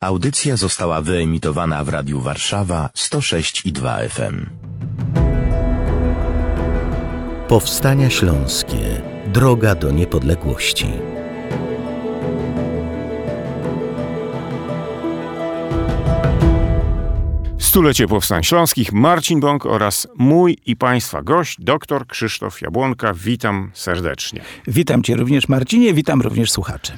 Audycja została wyemitowana w Radiu Warszawa 106 i 2 FM. Powstania Śląskie. Droga do niepodległości. Stulecie Powstań Śląskich, Marcin Bąk oraz mój i Państwa gość, dr Krzysztof Jabłonka. Witam serdecznie. Witam Cię również, Marcinie, witam również słuchaczy.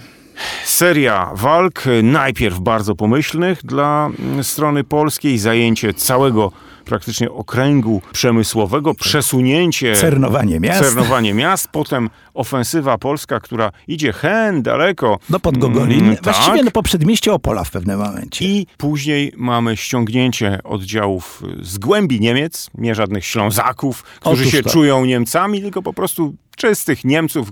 Seria walk, najpierw bardzo pomyślnych dla strony polskiej, zajęcie całego praktycznie okręgu przemysłowego, przesunięcie... Cernowanie miast. Cernowanie miast, potem ofensywa polska, która idzie hen daleko. No pod Gogolin, Mm, właściwie tak. no po przedmieście Opola w pewnym momencie. I później mamy ściągnięcie oddziałów z głębi Niemiec, nie żadnych Ślązaków, którzy Otóż się to. czują Niemcami, tylko po prostu czystych Niemców,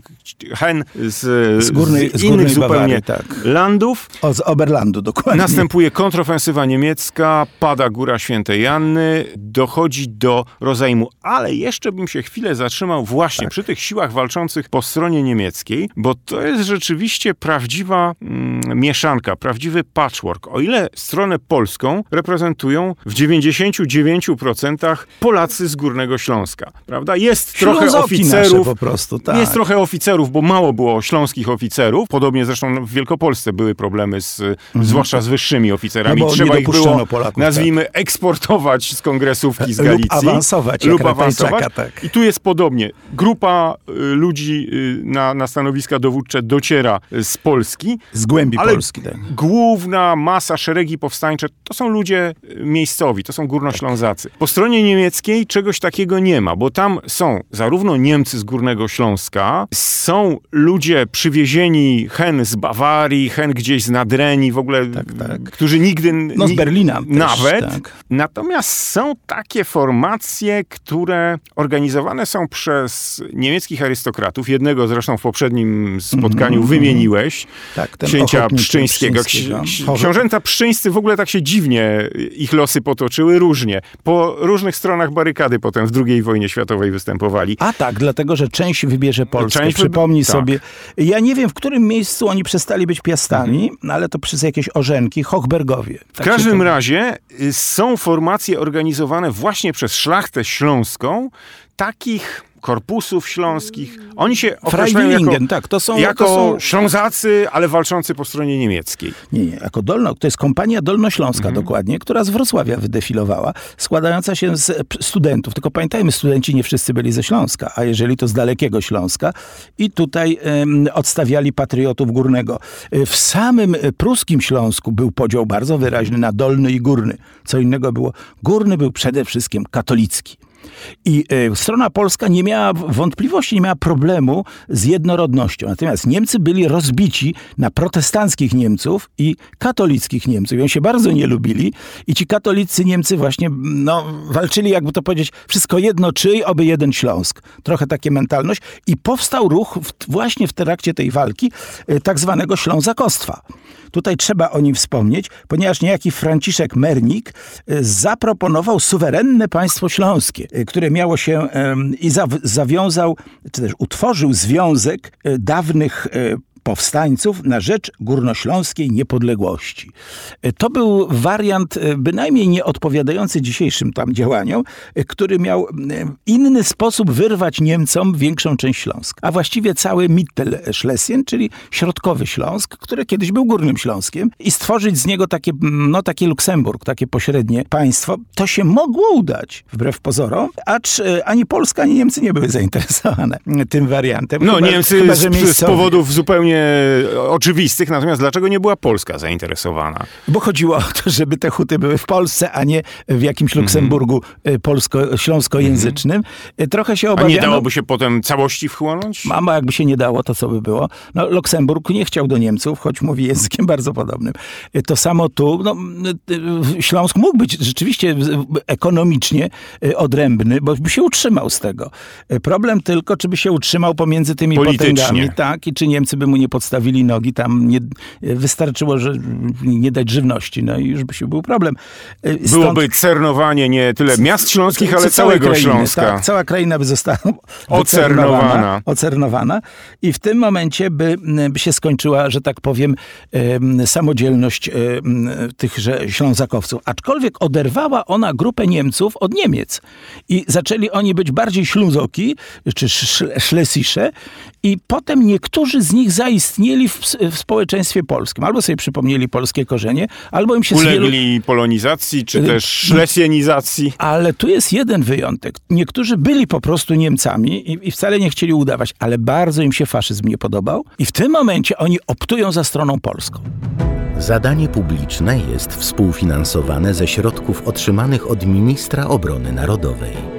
hen z, Z górnej- z innych górnej zupełnie Bawarii, tak. landów. O, z Oberlandu dokładnie. Następuje kontrofensywa niemiecka, pada Góra Świętej Janny, dochodzi do rozejmu. Ale jeszcze bym się chwilę zatrzymał właśnie Tak. przy tych siłach walczących po stronie niemieckiej, bo to jest rzeczywiście prawdziwa mm, mieszanka, prawdziwy patchwork. O ile stronę polską reprezentują w 99% Polacy z Górnego Śląska, prawda? Jest trochę Ślązoki oficerów, nasze po prostu, tak. jest trochę oficerów, bo mało było śląskich oficerów. Podobnie zresztą w Wielkopolsce były problemy, z, zwłaszcza z wyższymi oficerami. No bo Trzeba ich było, Polaków, nazwijmy, eksportować z kongresówki z Lub Galicji. awansować, jak Lub awansować. tak. I tu jest podobnie. Grupa y, ludzi y, na, na stanowiska dowódcze dociera y, z Polski. Z głębi Ale Polski, tak. główna masa, szeregi powstańcze to są ludzie miejscowi, to są górnoślązacy. Po stronie niemieckiej czegoś takiego nie ma, bo tam są zarówno Niemcy z Górnego Śląska, są ludzie przywiezieni hen z Bawarii, hen gdzieś z Nadrenii, w ogóle, Tak, tak. którzy nigdy... No z Berlina też, Nawet. tak. Natomiast są takie formacje, które organizowane są przez niemieckich arystokratów. Jednego zresztą w poprzednim spotkaniu wymieniłeś. Tak, księcia Pszczyńskiego. Pszczyńskiego. Książęta Pszczyńscy w ogóle tak się dziwnie ich losy potoczyły, różnie. Po różnych stronach barykady potem w II wojnie światowej występowali. A tak, dlatego, że część wybierze Polskę. Część Przypomnij tak. sobie. Ja nie wiem, w którym miejscu oni przestali być piastami, no ale to przez jakieś orzenki, Hochbergowie. W każdym razie y, są formacje organizowane właśnie przez szlachtę śląską, takich korpusów śląskich. Oni się określają jako, tak, to są- jako to są- Ślązacy, ale walczący po stronie niemieckiej. Nie, nie, jako Dolno, to jest kompania dolnośląska Mhm. dokładnie, która z Wrocławia wydefilowała, składająca się z studentów. Tylko pamiętajmy, studenci nie wszyscy byli ze Śląska, a jeżeli to z dalekiego Śląska. I tutaj odstawiali patriotów górnego. E, W samym e, pruskim Śląsku był podział bardzo wyraźny na dolny i górny. Co innego było. Górny był przede wszystkim katolicki. I e, strona polska nie miała wątpliwości, nie miała problemu z jednorodnością. Natomiast Niemcy byli rozbici na protestanckich Niemców i katolickich Niemców. I oni się bardzo nie lubili. I ci katolicy Niemcy właśnie no, walczyli, jakby to powiedzieć, wszystko jedno czyj, oby jeden Śląsk. Trochę takie mentalność. I powstał ruch w, właśnie w trakcie tej walki e, tak zwanego Ślązakostwa. Tutaj trzeba o nim wspomnieć, ponieważ niejaki Franciszek Mernik e, zaproponował suwerenne państwo śląskie, które miało się i zaw- zawiązał, czy też utworzył związek e, dawnych e, powstańców na rzecz górnośląskiej niepodległości. E, To był wariant e, bynajmniej nie odpowiadający dzisiejszym tam działaniom, e, który miał inny sposób wyrwać Niemcom większą część Śląska. A właściwie cały Mittelschlesien, czyli środkowy Śląsk, który kiedyś był Górnym Śląskiem i stworzyć z niego takie, no, takie Luksemburg, takie pośrednie państwo, to się mogło udać, wbrew pozorom, acz ani Polska, ani Niemcy nie były zainteresowane tym wariantem. No, Chyba- Niemcy chyba, z, z powodów zupełnie oczywistych, natomiast dlaczego nie była Polska zainteresowana? Bo chodziło o to, żeby te huty były w Polsce, a nie w jakimś Mhm. Luksemburgu e, polsko-śląskojęzycznym. E, Trochę się A obawiano... nie dałoby się potem całości wchłonąć? Mama, jakby się nie dało, to co by było? No, Luksemburg nie chciał do Niemców, choć mówi językiem bardzo podobnym. E, To samo tu. No, Śląsk mógł być rzeczywiście ekonomicznie odrębny, bo by się utrzymał z tego. Problem tylko, czy by się utrzymał pomiędzy tymi Politycznie. potęgami, tak, i czy Niemcy by mu nie podstawili nogi, tam nie, wystarczyło, że nie dać żywności, no i już by się był problem. E, Stąd- Byłoby cernowanie nie tyle miast śląskich, ale całego krainy, Śląska. Tak, cała kraina by została Ocernowana. ocernowana i w tym momencie by, by się skończyła, że tak powiem, em, samodzielność tychże Ślązakowców. Aczkolwiek oderwała ona grupę Niemców od Niemiec i zaczęli oni być bardziej ślązoki, czy sz- szlesisze i potem niektórzy z nich zaistnieli w, w społeczeństwie polskim. Albo sobie przypomnieli polskie korzenie, albo im się z wielu... Ulegli polonizacji, czy Y, też szlesienizacji. Ale tu jest jeden wyjątek. Niektórzy byli po prostu Niemcami i, i wcale nie chcieli udawać, ale bardzo im się faszyzm nie podobał i w tym momencie oni optują za stroną polską. Zadanie publiczne jest współfinansowane ze środków otrzymanych od ministra obrony narodowej.